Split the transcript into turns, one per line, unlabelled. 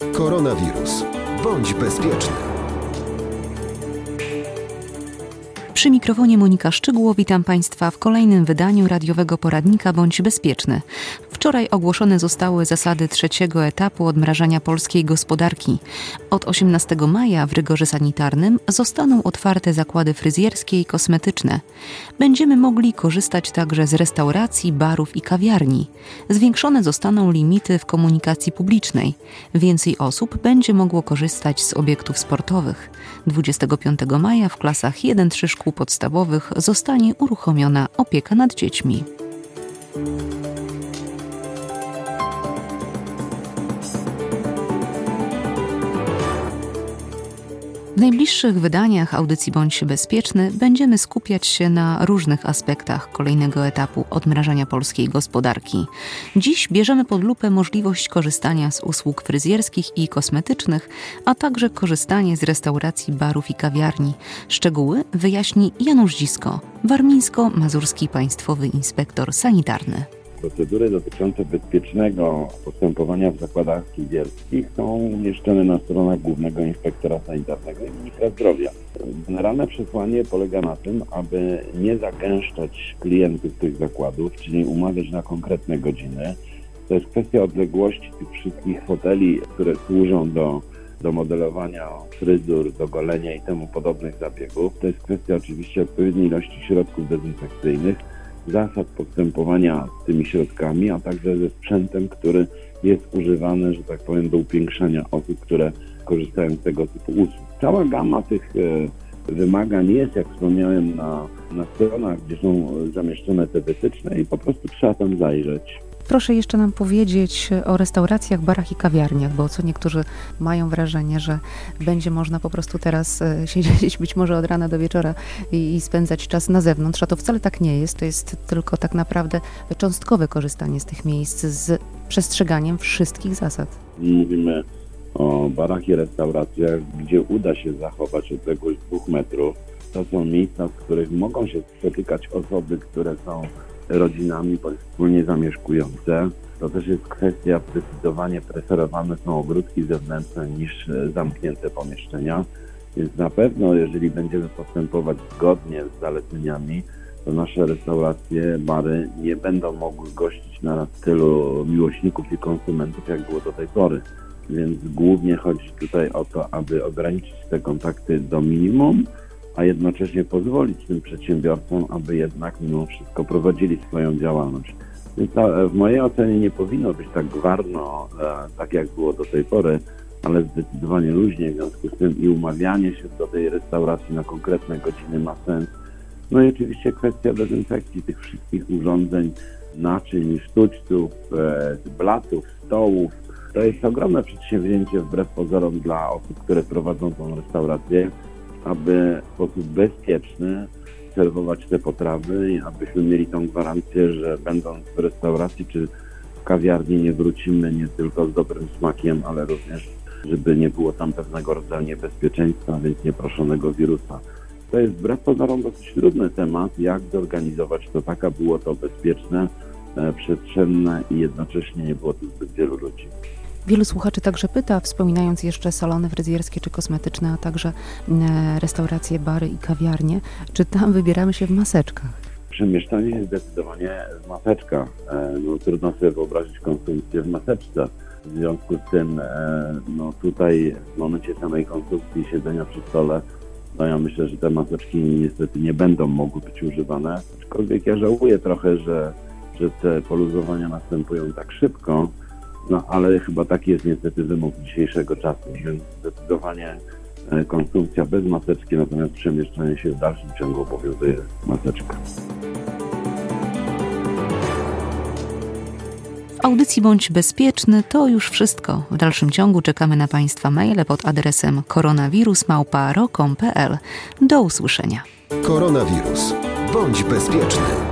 Koronawirus. Bądź bezpieczny.
Przy mikrofonie Monika Szczygło witam Państwa w kolejnym wydaniu radiowego poradnika Bądź Bezpieczny. Wczoraj ogłoszone zostały zasady trzeciego etapu odmrażania polskiej gospodarki. Od 18 maja w rygorze sanitarnym zostaną otwarte zakłady fryzjerskie i kosmetyczne. Będziemy mogli korzystać także z restauracji, barów i kawiarni. Zwiększone zostaną limity w komunikacji publicznej. Więcej osób będzie mogło korzystać z obiektów sportowych. 25 maja w klasach 1-3 szkół podstawowych zostanie uruchomiona opieka nad dziećmi. W najbliższych wydaniach audycji Bądź Bezpieczny będziemy skupiać się na różnych aspektach kolejnego etapu odmrażania polskiej gospodarki. Dziś bierzemy pod lupę możliwość korzystania z usług fryzjerskich i kosmetycznych, a także korzystanie z restauracji, barów i kawiarni. Szczegóły wyjaśni Janusz Dzisko, warmińsko-mazurski państwowy inspektor sanitarny.
Procedury dotyczące bezpiecznego postępowania w zakładach fryzjerskich są umieszczone na stronach Głównego Inspektora Sanitarnego i Ministra Zdrowia. Generalne przesłanie polega na tym, aby nie zagęszczać klientów tych zakładów, czyli umawiać na konkretne godziny. To jest kwestia odległości tych wszystkich foteli, które służą do do modelowania fryzur, do golenia i temu podobnych zabiegów. To jest kwestia oczywiście odpowiedniej ilości środków dezynfekcyjnych zasad postępowania z tymi środkami, a także ze sprzętem, który jest używany, że tak powiem, do upiększania osób, które korzystają z tego typu usług. Cała gama tych e, wymagań jest, jak wspomniałem, na, na stronach, gdzie są zamieszczone te wytyczne i po prostu trzeba tam zajrzeć.
Proszę jeszcze nam powiedzieć o restauracjach, barach i kawiarniach, bo co niektórzy mają wrażenie, że będzie można po prostu teraz e, siedzieć być może od rana do wieczora i, i spędzać czas na zewnątrz, a to wcale tak nie jest. To jest tylko tak naprawdę cząstkowe korzystanie z tych miejsc z przestrzeganiem wszystkich zasad.
Mówimy o barach i restauracjach, gdzie uda się zachować odległość dwóch metrów. To są miejsca, w których mogą się spotykać osoby, które są rodzinami bądź wspólnie zamieszkujące. To też jest kwestia, zdecydowanie preferowane są ogródki zewnętrzne niż e, zamknięte pomieszczenia. Więc na pewno, jeżeli będziemy postępować zgodnie z zaleceniami, to nasze restauracje, bary nie będą mogły gościć na tylu miłośników i konsumentów, jak było do tej pory. Więc głównie chodzi tutaj o to, aby ograniczyć te kontakty do minimum, a jednocześnie pozwolić tym przedsiębiorcom, aby jednak mimo wszystko prowadzili swoją działalność. Więc w mojej ocenie nie powinno być tak gwarno, e, tak jak było do tej pory, ale zdecydowanie luźniej, w związku z tym i umawianie się do tej restauracji na konkretne godziny ma sens. No i oczywiście kwestia dezynfekcji tych wszystkich urządzeń, naczyń, sztućców, e, blatów, stołów. To jest ogromne przedsięwzięcie wbrew pozorom dla osób, które prowadzą tą restaurację aby w sposób bezpieczny serwować te potrawy i abyśmy mieli tą gwarancję, że będąc w restauracji czy w kawiarni nie wrócimy nie tylko z dobrym smakiem, ale również, żeby nie było tam pewnego rodzaju niebezpieczeństwa, więc nieproszonego wirusa. To jest wbrew pozorom dosyć trudny temat, jak zorganizować to tak, aby było to bezpieczne, e, przestrzenne i jednocześnie nie było tu zbyt wielu ludzi.
Wielu słuchaczy także pyta, wspominając jeszcze salony fryzjerskie czy kosmetyczne, a także e, restauracje, bary i kawiarnie, czy tam wybieramy się w maseczkach?
Przemieszczanie jest zdecydowanie w maseczkach. E, no, trudno sobie wyobrazić konsumpcję w maseczce. W związku z tym, e, no tutaj w momencie samej konsumpcji siedzenia przy stole, no ja myślę, że te maseczki niestety nie będą mogły być używane. Aczkolwiek ja żałuję trochę, że, że te poluzowania następują tak szybko, no ale chyba taki jest niestety wymóg dzisiejszego czasu, więc zdecydowanie e, konsumpcja bez maseczki, natomiast przemieszczanie się w dalszym ciągu obowiązuje maseczka.
W audycji Bądź Bezpieczny to już wszystko. W dalszym ciągu czekamy na Państwa maile pod adresem koronawirusmałpa.ro.pl. Do usłyszenia.
Koronawirus. Bądź bezpieczny.